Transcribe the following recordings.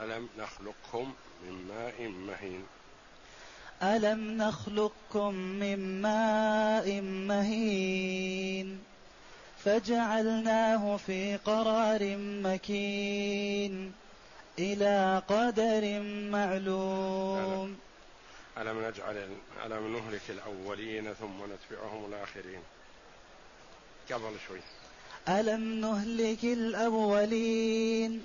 ألم نخلقكم من ماء مهين؟ ألم نخلقكم من ماء مهين؟ فجعلناه في قرار مكين إلى قدر معلوم. ألم نجعل ألم نهلك الأولين ثم نتبعهم الآخرين؟ قبل شوي. ألم نهلك الأولين؟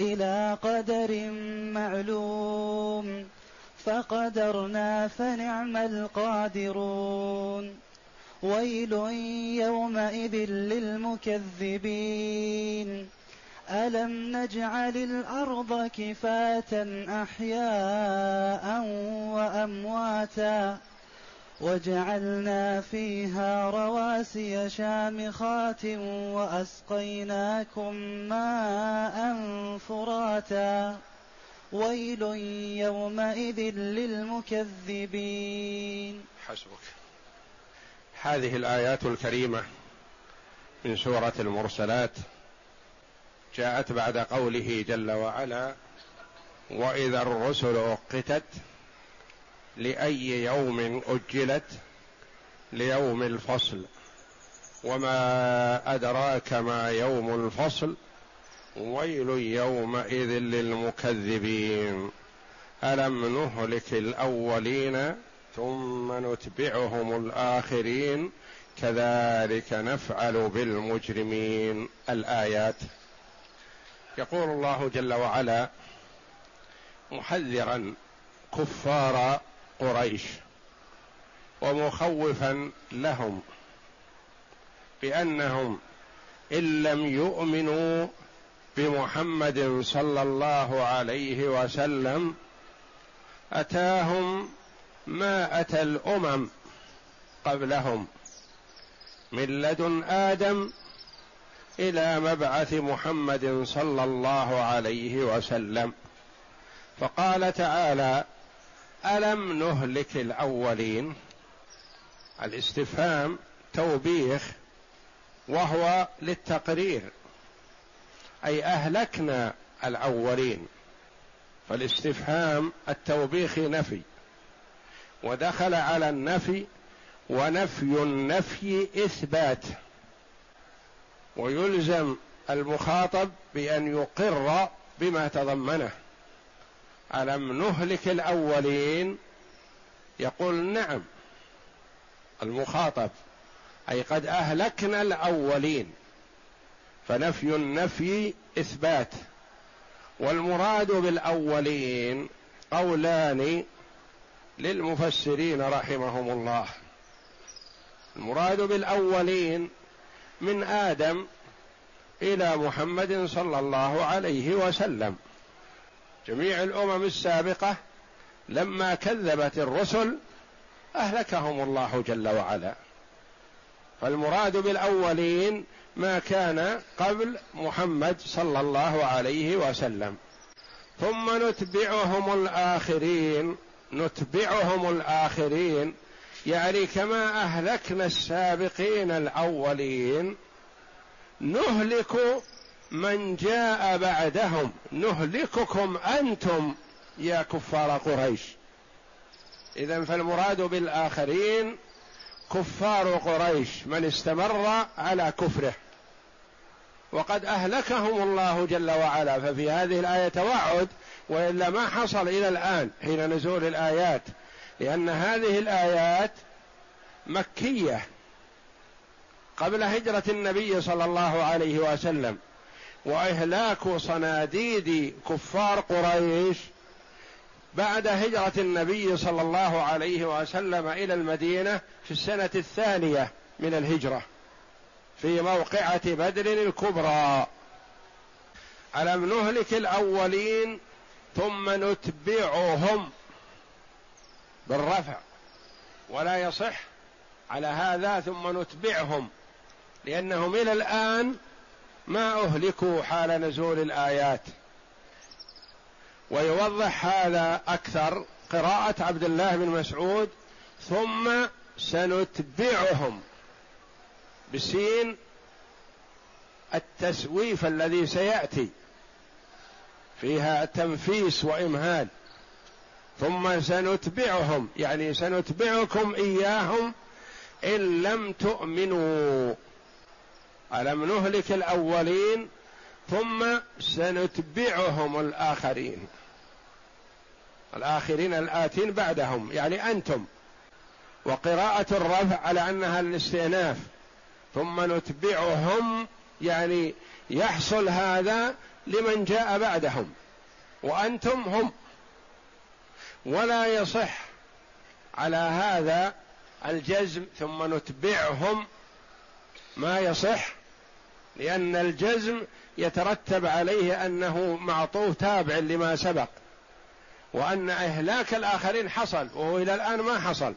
إلى قدر معلوم فقدرنا فنعم القادرون. ويل يومئذ للمكذبين. ألم نجعل الأرض كفاة أحياء وأمواتا وجعلنا فيها رواسي شامخات وأسقيناكم ماء فراتا ويل يومئذ للمكذبين. حسبك. هذه الآيات الكريمة من سورة المرسلات جاءت بعد قوله جل وعلا وإذا الرسل أقتت لأي يوم أجلت ليوم الفصل. وما أدراك ما يوم الفصل ويل يومئذ للمكذبين. ألم نهلك الأولين ثم نتبعهم الآخرين؟ كذلك نفعل بالمجرمين. الآيات. يقول الله جل وعلا محذرا كفار قريش ومخوفا لهم بأنهم إن لم يؤمنوا بمحمد صلى الله عليه وسلم أتاهم ما أتى الأمم قبلهم من لدن آدم إلى مبعث محمد صلى الله عليه وسلم. فقال تعالى ألم نهلك الأولين؟ الاستفهام توبيخ وهو للتقرير. أي أهلكنا الأولين. فالاستفهام التوبيخ نفي. ودخل على النفي ونفي النفي إثبات. ويلزم المخاطب بأن يقر بما تضمنه. ألم نهلك الأولين؟ يقول نعم. المخاطب. أي قد أهلكنا الأولين. فنفي النفي إثبات. والمراد بالأولين قولان للمفسرين رحمهم الله. المراد بالأولين من آدم إلى محمد صلى الله عليه وسلم. جميع الأمم السابقة لما كذبت الرسل أهلكهم الله جل وعلا. فالمراد بالأولين ما كان قبل محمد صلى الله عليه وسلم. ثم نتبعهم الآخرين نتبعهم الآخرين يعني كما أهلكنا السابقين الأولين نهلك من جاء بعدهم نهلككم أنتم يا كفار قريش. اذا فالمراد بالآخرين كفار قريش من استمر على كفره. وقد أهلكهم الله جل وعلا. ففي هذه الآية توعد وإلا ما حصل إلى الآن حين نزول الآيات لأن هذه الآيات مكية. قبل هجرة النبي صلى الله عليه وسلم وإهلاك صناديد كفار قريش بعد هجرة النبي صلى الله عليه وسلم إلى المدينة في السنة الثانية من الهجرة. في موقعة بدر الكبرى. ألم نهلك الأولين ثم نتبعهم بالرفع. ولا يصح على هذا ثم نتبعهم لأنهم إلى الآن ما أهلكوا حال نزول الآيات. ويوضح هذا أكثر قراءة عبد الله بن مسعود ثم سنتبعهم. بسين التسويف الذي سيأتي فيها تنفيس وإمهال ثم سنتبعهم يعني سنتبعكم إياهم إن لم تؤمنوا. ألم نهلك الأولين ثم سنتبعهم الآخرين. الآخرين الآتين بعدهم يعني أنتم. وقراءة الرفع على أنها الاستئناف. ثم نتبعهم يعني يحصل هذا لمن جاء بعدهم. وأنتم هم. ولا يصح على هذا الجزم ثم نتبعهم. ما يصح لأن الجزم يترتب عليه أنه معطوف تابع لما سبق وأن إهلاك الآخرين حصل وهو إلى الآن ما حصل.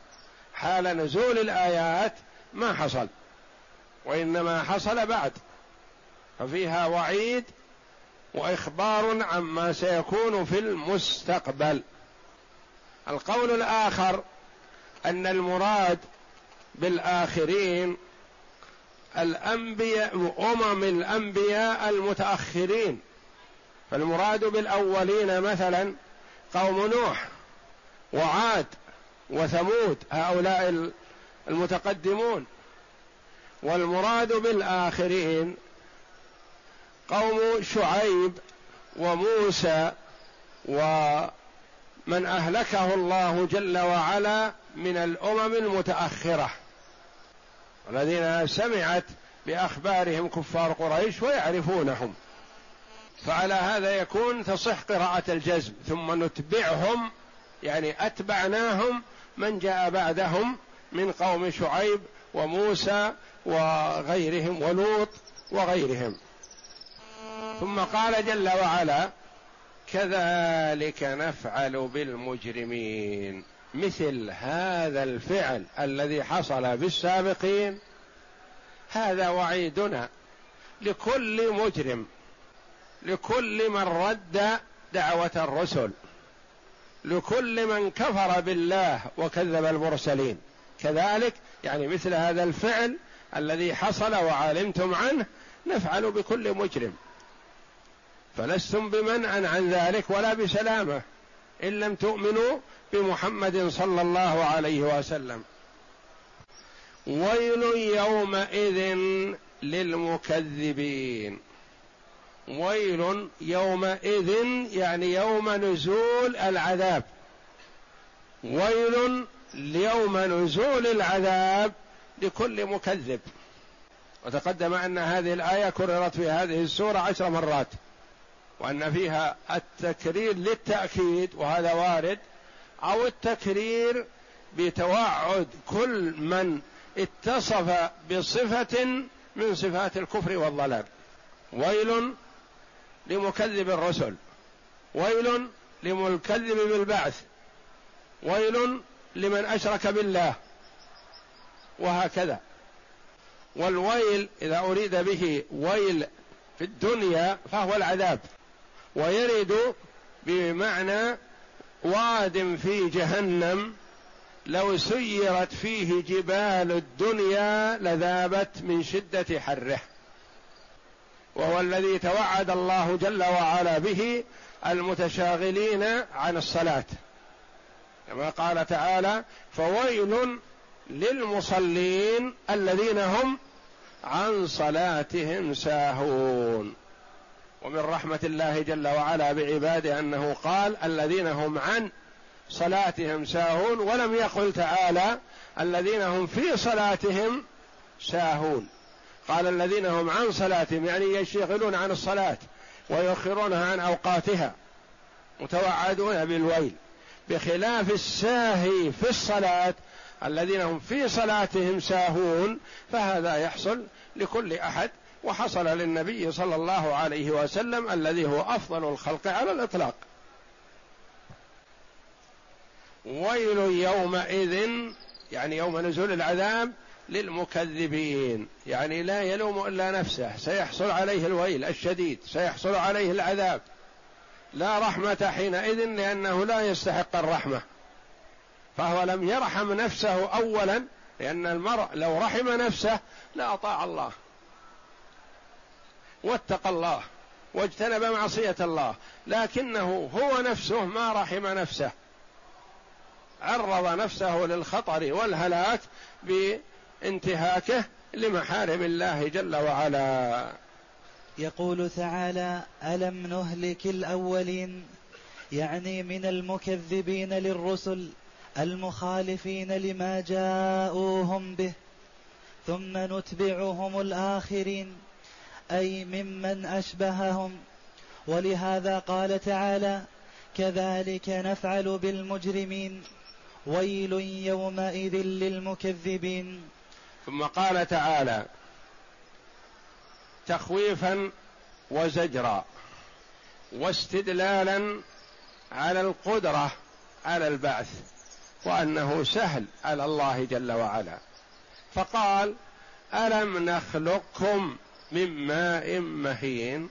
حال نزول الآيات ما حصل. وإنما حصل بعد. ففيها وعيد وإخبار عما سيكون في المستقبل. القول الآخر أن المراد بالآخرين الأنبياء أمم الأنبياء المتأخرين. فالمراد بالأولين مثلا قوم نوح وعاد وثمود هؤلاء المتقدمون. والمراد بالآخرين قوم شعيب وموسى ومن أهلكه الله جل وعلا من الأمم المتأخرة الذين سمعت بأخبارهم كفار قريش ويعرفونهم فعلى هذا يكون تصح قراءة الجزم ثم نتبعهم يعني أتبعناهم من جاء بعدهم من قوم شعيب وموسى وغيرهم ولوط وغيرهم. ثم قال جل وعلا كذلك نفعل بالمجرمين. مثل هذا الفعل الذي حصل بالسابقين. هذا وعيدنا لكل مجرم لكل من رد دعوة الرسل لكل من كفر بالله وكذب المرسلين. كذلك يعني مثل هذا الفعل الذي حصل وعلمتم عنه نفعل بكل مجرم. فلستم بمنع عن ذلك ولا بسلامة إن لم تؤمنوا بمحمد صلى الله عليه وسلم. ويل يومئذ للمكذبين. ويل يومئذ يعني يوم نزول العذاب. ويل يوم نزول العذاب لكل مكذب. وتقدم أن هذه الآية كررت في هذه السورة عشر مرات وأن فيها التكرير للتأكيد وهذا وارد أو التكرير بتوعد كل من اتصف بصفة من صفات الكفر والضلال. ويل لمكذب الرسل ويل للمكذب بالبعث ويل لمن أشرك بالله. وهكذا. والويل إذا أريد به ويل في الدنيا فهو العذاب. ويرد بمعنى واد في جهنم لو سيرت فيه جبال الدنيا لذابت من شدة حره. وهو الذي توعد الله جل وعلا به المتشاغلين عن الصلاة. كما قال تعالى فويل للمصلين الذين هم عن صلاتهم ساهون. ومن رحمة الله جل وعلا بعباده أنه قال الذين هم عن صلاتهم ساهون. ولم يقل تعالى الذين هم في صلاتهم ساهون. قال الذين هم عن صلاتهم يعني يشغلون عن الصلاة ويؤخرونها عن أوقاتها متوعدون بالويل. بخلاف الساهي في الصلاة الذين هم في صلاتهم ساهون فهذا يحصل لكل أحد وحصل للنبي صلى الله عليه وسلم الذي هو أفضل الخلق على الإطلاق. ويل يومئذ يعني يوم نزول العذاب للمكذبين. يعني لا يلوم إلا نفسه. سيحصل عليه الويل الشديد سيحصل عليه العذاب. لا رحمة حينئذ لأنه لا يستحق الرحمة. فهو لم يرحم نفسه اولا لأن المرء لو رحم نفسه لاطاع الله. واتقى الله واجتنب معصية الله لكنه هو نفسه ما رحم نفسه. عرض نفسه للخطر والهلاك بانتهاكه لمحارم الله جل وعلا. يقول تعالى ألم نهلك الأولين يعني من المكذبين للرسل المخالفين لما جاءوهم به ثم نتبعهم الآخرين أي ممن أشبههم. ولهذا قال تعالى كذلك نفعل بالمجرمين ويل يومئذ للمكذبين. ثم قال تعالى تخويفا وزجرا واستدلالا على القدرة على البعث وأنه سهل على الله جل وعلا. فقال ألم نخلقكم من ماء مهين؟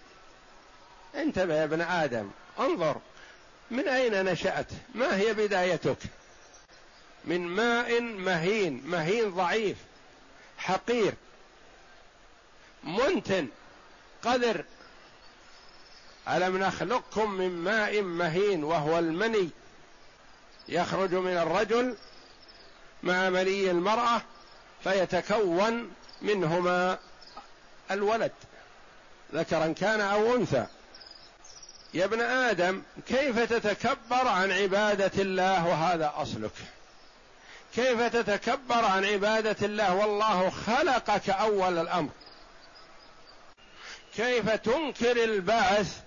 انتبه يا ابن آدم انظر من أين نشأت؟ ما هي بدايتك؟ من ماء مهين مهين ضعيف حقير. منتن قذر ألم نخلقكم من ماء مهين وهو المني يخرج من الرجل مع مني المرأة فيتكون منهما الولد ذكرا كان أو أنثى. يا ابن آدم كيف تتكبر عن عبادة الله وهذا أصلك؟ كيف تتكبر عن عبادة الله؟ والله خلقك أول الأمر. كيف تنكر البعث؟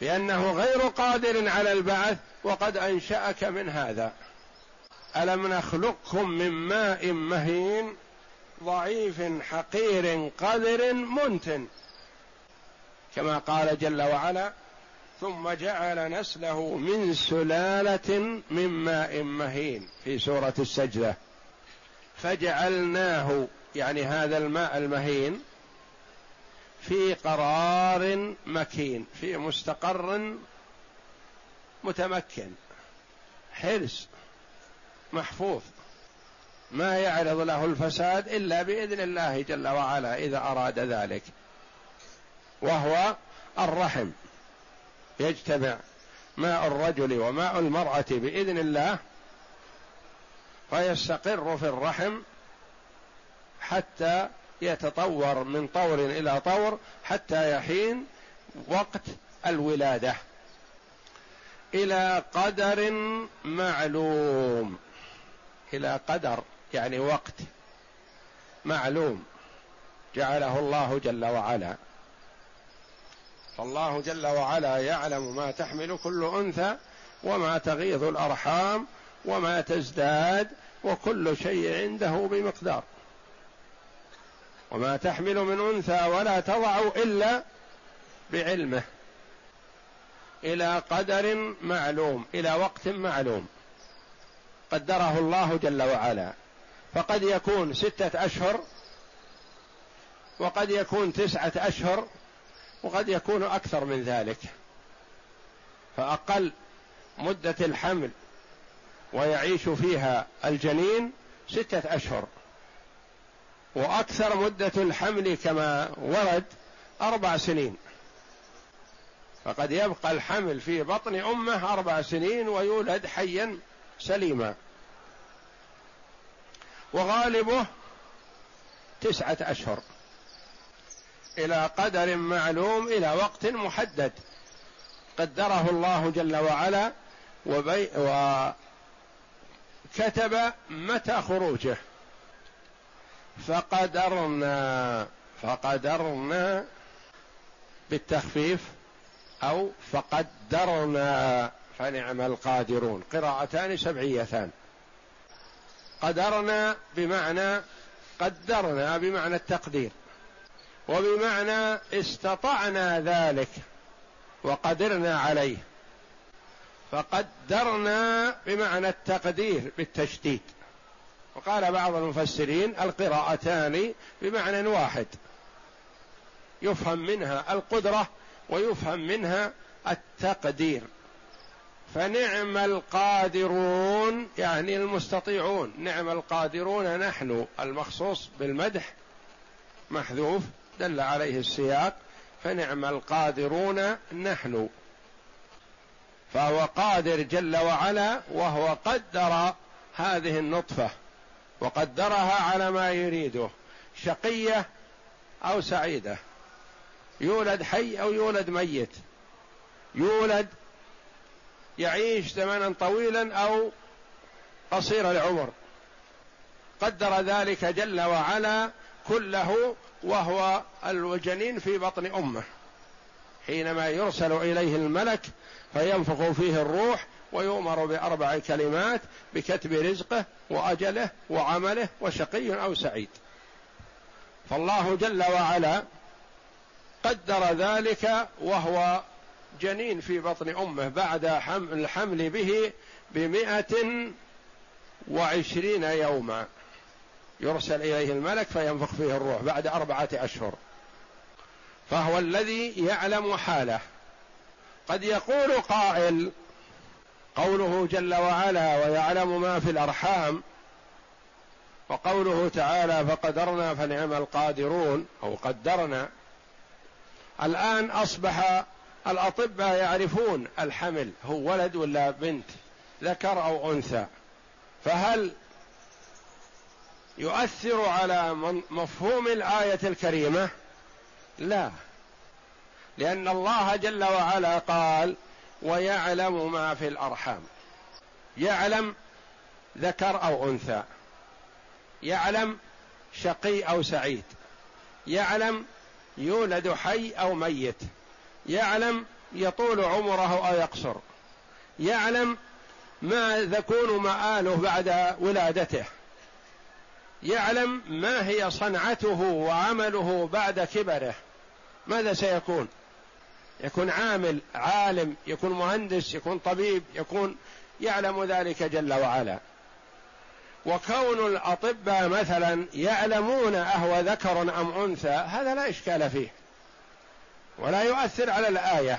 بانه غير قادر على البعث وقد أنشأك من هذا. ألم نخلقكم من ماء مهين ضعيف حقير قذر منتن. كما قال جل وعلا ثم جعل نسله من سلالة من ماء مهين في سورة السجدة. فجعلناه يعني هذا الماء المهين في قرار مكين في مستقر متمكن حرص محفوظ. ما يعرض له الفساد إلا بإذن الله جل وعلا إذا أراد ذلك. وهو الرحم. يجتمع ماء الرجل وماء المرأة بإذن الله فيستقر في الرحم حتى يتطور من طور إلى طور حتى يحين وقت الولادة. إلى قدر معلوم. إلى قدر يعني وقت معلوم. جعله الله جل وعلا. فالله جل وعلا يعلم ما تحمل كل أنثى وما تغيظ الأرحام وما تزداد وكل شيء عنده بمقدار. وما تحمل من أنثى ولا تضع إلا بعلمه. إلى قدر معلوم إلى وقت معلوم. قدره الله جل وعلا. فقد يكون ستة أشهر وقد يكون تسعة أشهر وقد يكون أكثر من ذلك. فأقل مدة الحمل ويعيش فيها الجنين ستة أشهر. وأكثر مدة الحمل كما ورد أربع سنين. فقد يبقى الحمل في بطن أمه أربع سنين ويولد حيا سليما. وغالبه تسعة أشهر. إلى قدر معلوم إلى وقت محدد. قدره الله جل وعلا وبي وكتب متى خروجه. فقدرنا فقدرنا بالتخفيف أو فقدرنا فنعم القادرون. قراءتان سبعيتان. قدرنا بمعنى قدرنا بمعنى التقدير وبمعنى استطعنا ذلك وقدرنا عليه. فقدرنا بمعنى التقدير بالتشديد. وقال بعض المفسرين القراءتان بمعنى واحد. يفهم منها القدرة ويفهم منها التقدير. فنعم القادرون يعني المستطيعون. نعم القادرون نحن المخصوص بالمدح محذوف دل عليه السياق. فنعم القادرون نحن. فهو قادر جل وعلا وهو قدر هذه النطفة. وقدرها على ما يريده. شقية أو سعيدة. يولد حي أو يولد ميت. يولد يعيش زمنا طويلا أو قصير العمر. قدر ذلك جل وعلا كله وهو الجنين في بطن أمه. حينما يرسل إليه الملك فينفخ فيه الروح ويؤمر بأربع كلمات بكتب رزقه وأجله وعمله وشقي أو سعيد. فالله جل وعلا قدر ذلك وهو جنين في بطن أمه بعد الحمل به بمائه وعشرين يوما. يرسل إليه الملك فينفخ فيه الروح بعد أربعة أشهر. فهو الذي يعلم حاله. قد يقول قائل قوله جل وعلا ويعلم ما في الأرحام وقوله تعالى فقدرنا فنعم القادرون أو قدرنا الآن أصبح الأطباء يعرفون الحمل هو ولد ولا بنت ذكر أو أنثى فهل يؤثر على مفهوم الآية الكريمة؟ لا لأن الله جل وعلا قال ويعلم ما في الأرحام. يعلم ذكر أو أنثى. يعلم شقي أو سعيد. يعلم يولد حي أو ميت. يعلم يطول عمره أو يقصر. يعلم ما يكون مآله بعد ولادته. يعلم ما هي صنعته وعمله بعد كبره. ماذا سيكون؟ يكون عامل عالم يكون مهندس يكون طبيب يكون يعلم ذلك جل وعلا. وكون الأطباء مثلا يعلمون أهو ذكر أم أنثى هذا لا إشكال فيه. ولا يؤثر على الآية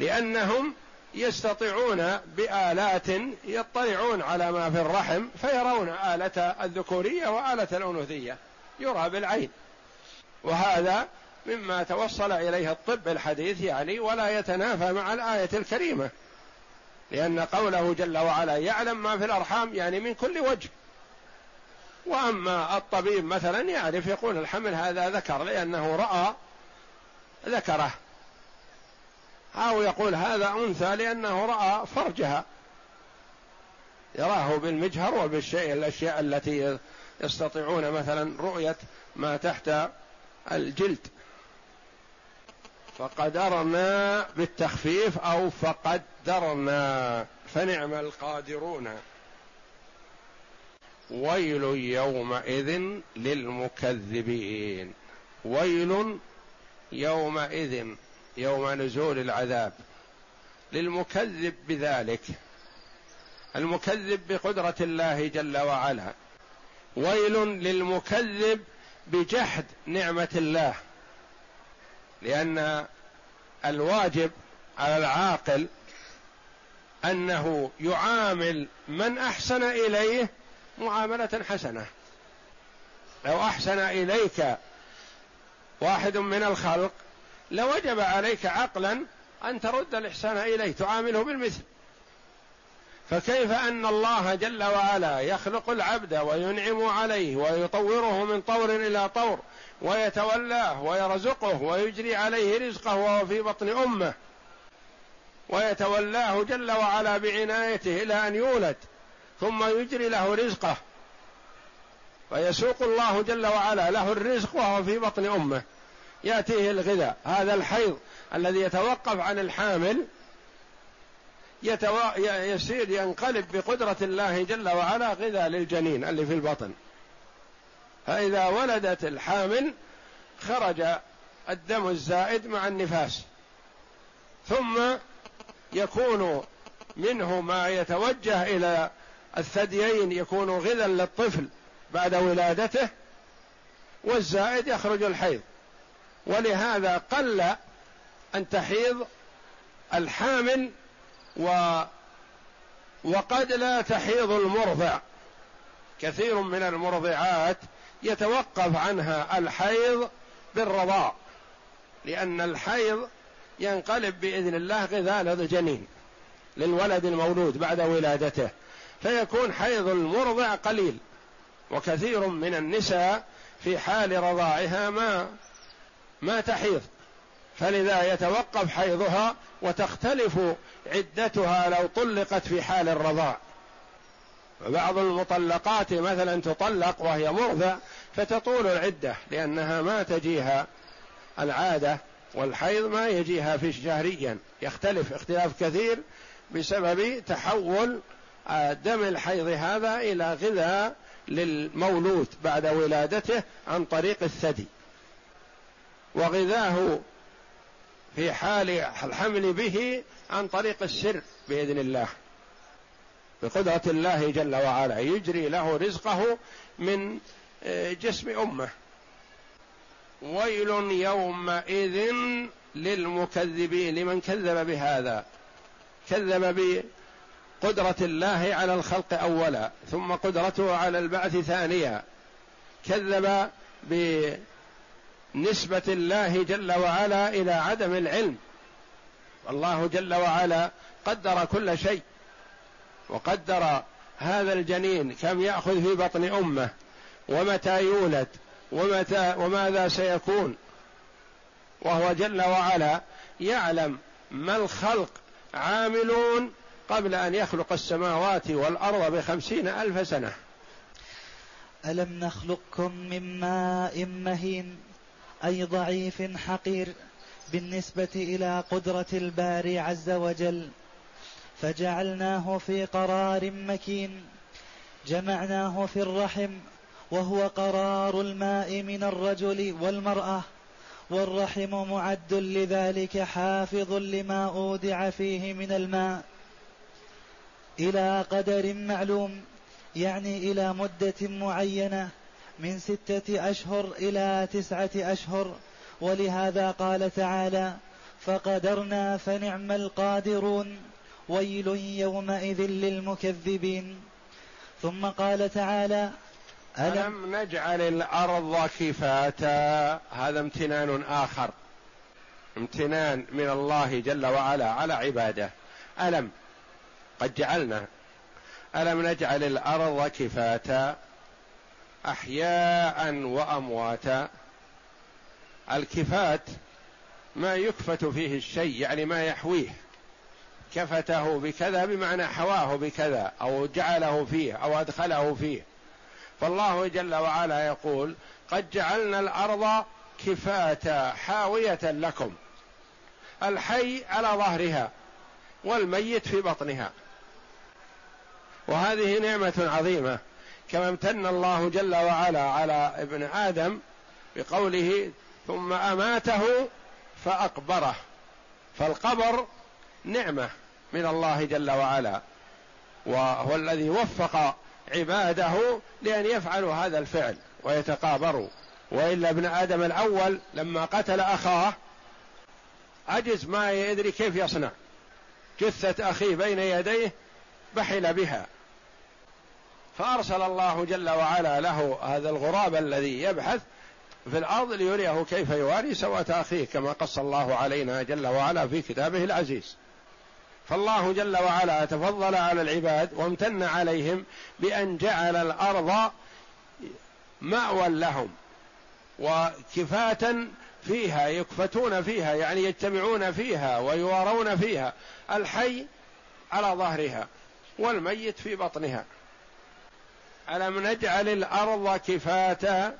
لأنهم يستطيعون بآلات يطلعون على ما في الرحم فيرون آلة الذكورية وآلة الأنوثية. يرى بالعين. وهذا مما توصل إليه الطب الحديث يعني ولا يتنافى مع الآية الكريمة. لأن قوله جل وعلا يعلم ما في الأرحام يعني من كل وجه. وأما الطبيب مثلا يعرف يقول الحمل هذا ذكر لأنه رأى ذكره. أو يقول هذا أنثى لأنه رأى فرجها. يراه بالمجهر وبالشيء الأشياء التي يستطيعون مثلا رؤية ما تحت الجلد. فقدرنا بالتخفيف أو فقدرنا فنعم القادرون. ويل يومئذ للمكذبين. ويل يومئذ يوم نزول العذاب. للمكذب بذلك. المكذب بقدرة الله جل وعلا. ويل للمكذب بجحد نعمة الله. لأن الواجب على العاقل أنه يعامل من أحسن إليه معاملة حسنة. لو أحسن إليك واحد من الخلق لوجب عليك عقلا أن ترد الإحسان إليه تعامله بالمثل. فكيف أن الله جل وعلا يخلق العبد وينعم عليه ويطوره من طور إلى طور؟ ويتولاه ويرزقه ويجري عليه رزقه وهو في بطن أمه. ويتولاه جل وعلا بعنايته إلى أن يولد ثم يجري له رزقه. فيسوق الله جل وعلا له الرزق وهو في بطن أمه. يأتيه الغذاء هذا الحيض الذي يتوقف عن الحامل يتو... يسير ينقلب بقدرة الله جل وعلا غذاء للجنين اللي في البطن. فإذا ولدت الحامل خرج الدم الزائد مع النفاس. ثم يكون منه ما يتوجه إلى الثديين يكون غذا للطفل بعد ولادته والزائد يخرج الحيض. ولهذا قل أن تحيض الحامل و وقد لا تحيض المرضع. كثير من المرضعات يتوقف عنها الحيض بالرضاع لأن الحيض ينقلب بإذن الله غذاء للجنين للولد المولود بعد ولادته فيكون حيض المرضع قليل وكثير من النساء في حال رضاعها ما ما تحيض. فلذا يتوقف حيضها وتختلف عدتها لو طلقت في حال الرضاع. بعض المطلقات مثلا تطلق وهي مرضع فتطول العدة لأنها ما تجيها العادة والحيض ما يجيها في شهريا يختلف اختلاف كثير بسبب تحول دم الحيض هذا إلى غذاء للمولود بعد ولادته عن طريق الثدي. وغذاه في حال الحمل به عن طريق السر بإذن الله. بقدرة الله جل وعلا يجري له رزقه من آه، جسم أمه. ويل يومئذ للمكذبين لمن كذب بهذا؟ كذب بقدرة الله على الخلق أولا ثم قدرته على البعث ثانيا. كذب بنسبة الله جل وعلا إلى عدم العلم. الله جل وعلا قدر كل شيء. وقدر هذا الجنين كم يأخذ في بطن أمه ومتى يولد ومتى وماذا سيكون. وهو جل وعلا يعلم ما الخلق عاملون قبل أن يخلق السماوات والأرض بخمسين ألف سنة. ألم نخلقكم من ماء مهين أي ضعيف حقير بالنسبة إلى قدرة الباري عز وجل؟ فجعلناه في قرار مكين جمعناه في الرحم وهو قرار الماء من الرجل والمرأة والرحم معد لذلك حافظ لما أودع فيه من الماء. إلى قدر معلوم يعني إلى مدة معينة من ستة أشهر إلى تسعة أشهر. ولهذا قال تعالى فقدرنا فنعم القادرون ويل يومئذ للمكذبين. ثم قال تعالى ألم نجعل الأرض كفاتا؟ هذا امتنان آخر. امتنان من الله جل وعلا على عباده. ألم قد جعلنا. ألم نجعل الأرض كفاتا؟ أحياء وأمواتا. الكفات ما يكفت فيه الشيء يعني ما يحويه. كفته بكذا بمعنى حواه بكذا أو جعله فيه أو أدخله فيه. فالله جل وعلا يقول قد جعلنا الأرض كفاتا حاوية لكم الحي على ظهرها والميت في بطنها. وهذه نعمة عظيمة كما امتن الله جل وعلا على ابن آدم بقوله ثم أماته فأقبره فالقبر نعمة من الله جل وعلا وهو الذي وفق عباده لأن يفعلوا هذا الفعل ويتقابروا. وإلا ابن آدم الأول لما قتل أخاه عجز ما يدري كيف يصنع. جثة أخيه بين يديه بحل بها. فأرسل الله جل وعلا له هذا الغراب الذي يبحث في الأرض ليريه كيف يواري سوءة أخيه كما قص الله علينا جل وعلا في كتابه العزيز. فالله جل وعلا تفضل على العباد وامتن عليهم بأن جعل الأرض مأوى لهم وكفاة فيها يكفتون فيها يعني يجتمعون فيها ويوارون فيها الحي على ظهرها والميت في بطنها. ألم نجعل الأرض كفاتا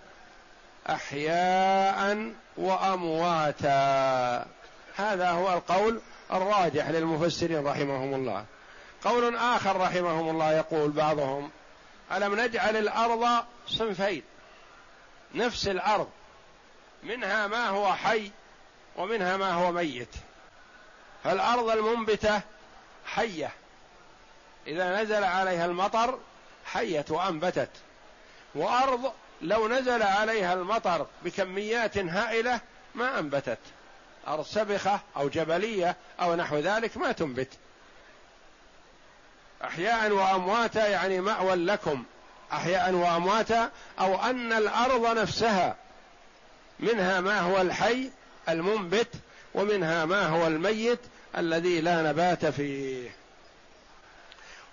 أحياء وأمواتا؟ هذا هو القول الراجح للمفسرين رحمهم الله. قول آخر رحمهم الله يقول بعضهم ألم نجعل الأرض صنفين؟ نفس الأرض. منها ما هو حي ومنها ما هو ميت. فالأرض المنبتة حية. إذا نزل عليها المطر حيت وأنبتت. وأرض لو نزل عليها المطر بكميات هائلة ما أنبتت. أرض سبخة أو جبلية أو نحو ذلك ما تنبت. أحياء وأمواتا يعني مأوى لكم. أحياء وأمواتا أو أن الأرض نفسها. منها ما هو الحي المنبت ومنها ما هو الميت الذي لا نبات فيه.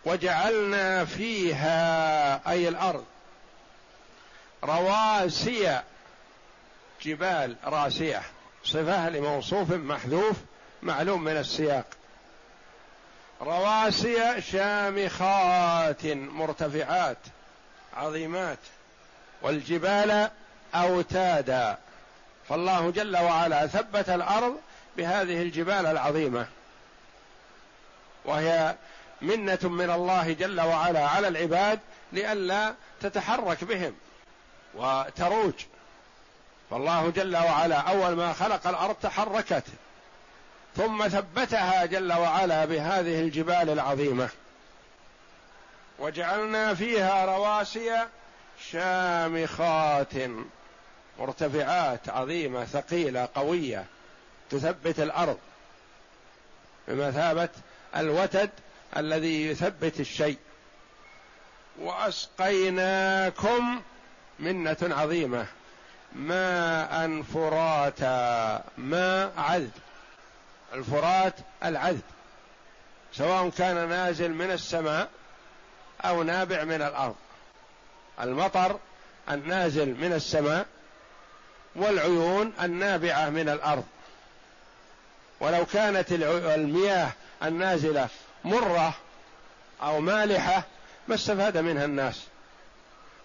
وجعلنا فيها أي الأرض. رواسي جبال راسية. صفة لموصوف محذوف؟ معلوم من السياق. رواسي شامخات مرتفعات عظيمات والجبال أوتادا. فالله جل وعلا ثبت الأرض بهذه الجبال العظيمة. وهي منة من الله جل وعلا على العباد لئلا تتحرك بهم وتروج. فالله جل وعلا أول ما خلق الأرض تحركت ثم ثبتها جل وعلا بهذه الجبال العظيمة. وجعلنا فيها رواسي شامخات مرتفعات عظيمة ثقيلة قوية تثبت الأرض بمثابة الوتد الذي يثبت الشيء. وأسقيناكم منة عظيمة. ماء فراتا ماء عذب. الفرات العذب سواء كان نازل من السماء أو نابع من الأرض. المطر النازل من السماء والعيون النابعة من الأرض. ولو كانت المياه النازلة مرة أو مالحة ما استفاد منها الناس.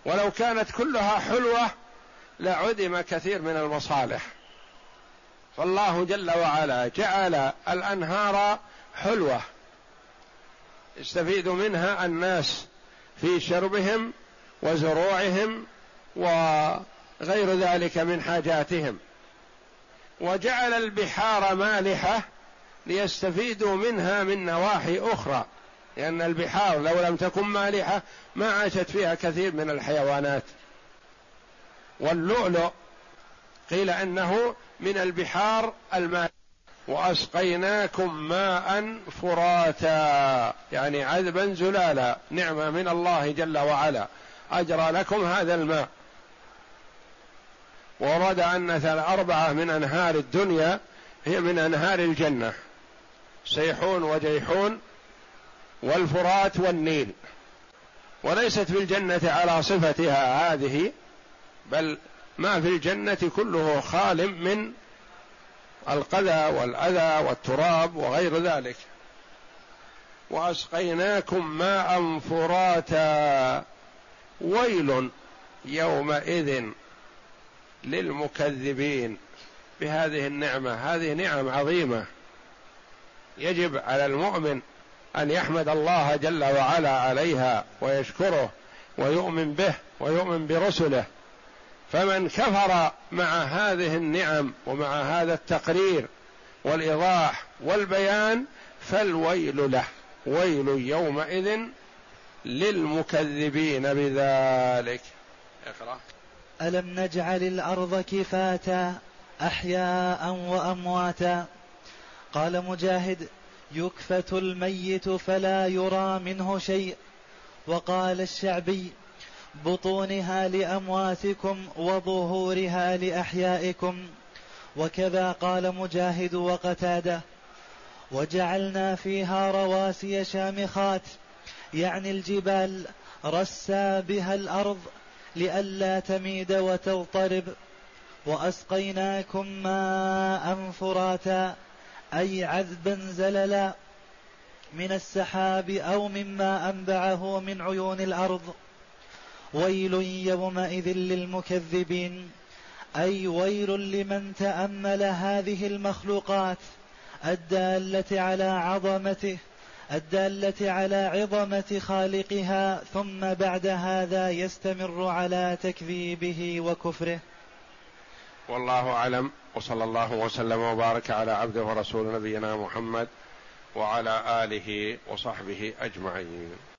ولو كانت كلها حلوة لعدم كثير من المصالح. فالله جل وعلا جعل الأنهار حلوة. يستفيد منها الناس في شربهم وزروعهم وغير ذلك من حاجاتهم. وجعل البحار مالحة ليستفيدوا منها من نواحي أخرى. لأن البحار لو لم تكن مالحة ما عاشت فيها كثير من الحيوانات. واللؤلؤ قيل أنه من البحار الماء وأسقيناكم ماء فراتا يعني عذبا زلالا نعمه من الله جل وعلا. أجرى لكم هذا الماء. ورد أن أربعة من أنهار الدنيا هي من أنهار الجنة. سيحون وجيحون والفرات والنيل. وليست في الجنه على صفتها هذه بل ما في الجنة كله خال من القذى والأذى والتراب وغير ذلك. وأسقيناكم ماء فراتا. ويل يومئذ للمكذبين بهذه النعمة. هذه نعم عظيمة. يجب على المؤمن أن يحمد الله جل وعلا عليها ويشكره ويؤمن به ويؤمن برسله. فمن كفر مع هذه النعم ومع هذا التقرير والإيضاح والبيان فالويل له. ويل يومئذ للمكذبين بذلك. اقرأ. ألم نجعل الأرض كفاتا أحياء وأمواتا؟ قال مجاهد يكفت الميت فلا يرى منه شيء. وقال الشعبي بطونها لأمواتكم وظهورها لأحيائكم. وكذا قال مجاهد وقتاده وجعلنا فيها رواسي شامخات يعني الجبال رسى بها الأرض لئلا تميد وتضطرب. وأسقيناكم ماء فراتا أي عذبا زللا من السحاب أو مما أنبعه من عيون الأرض. ويل يومئذ للمكذبين. أي ويل لمن تأمل هذه المخلوقات. الدالة على عظمته الدالة على عظمة خالقها ثم بعد هذا يستمر على تكذيبه وكفره. والله أعلم. وصلى الله وسلم وبارك على عبده ورسول نبينا محمد وعلى آله وصحبه أجمعين.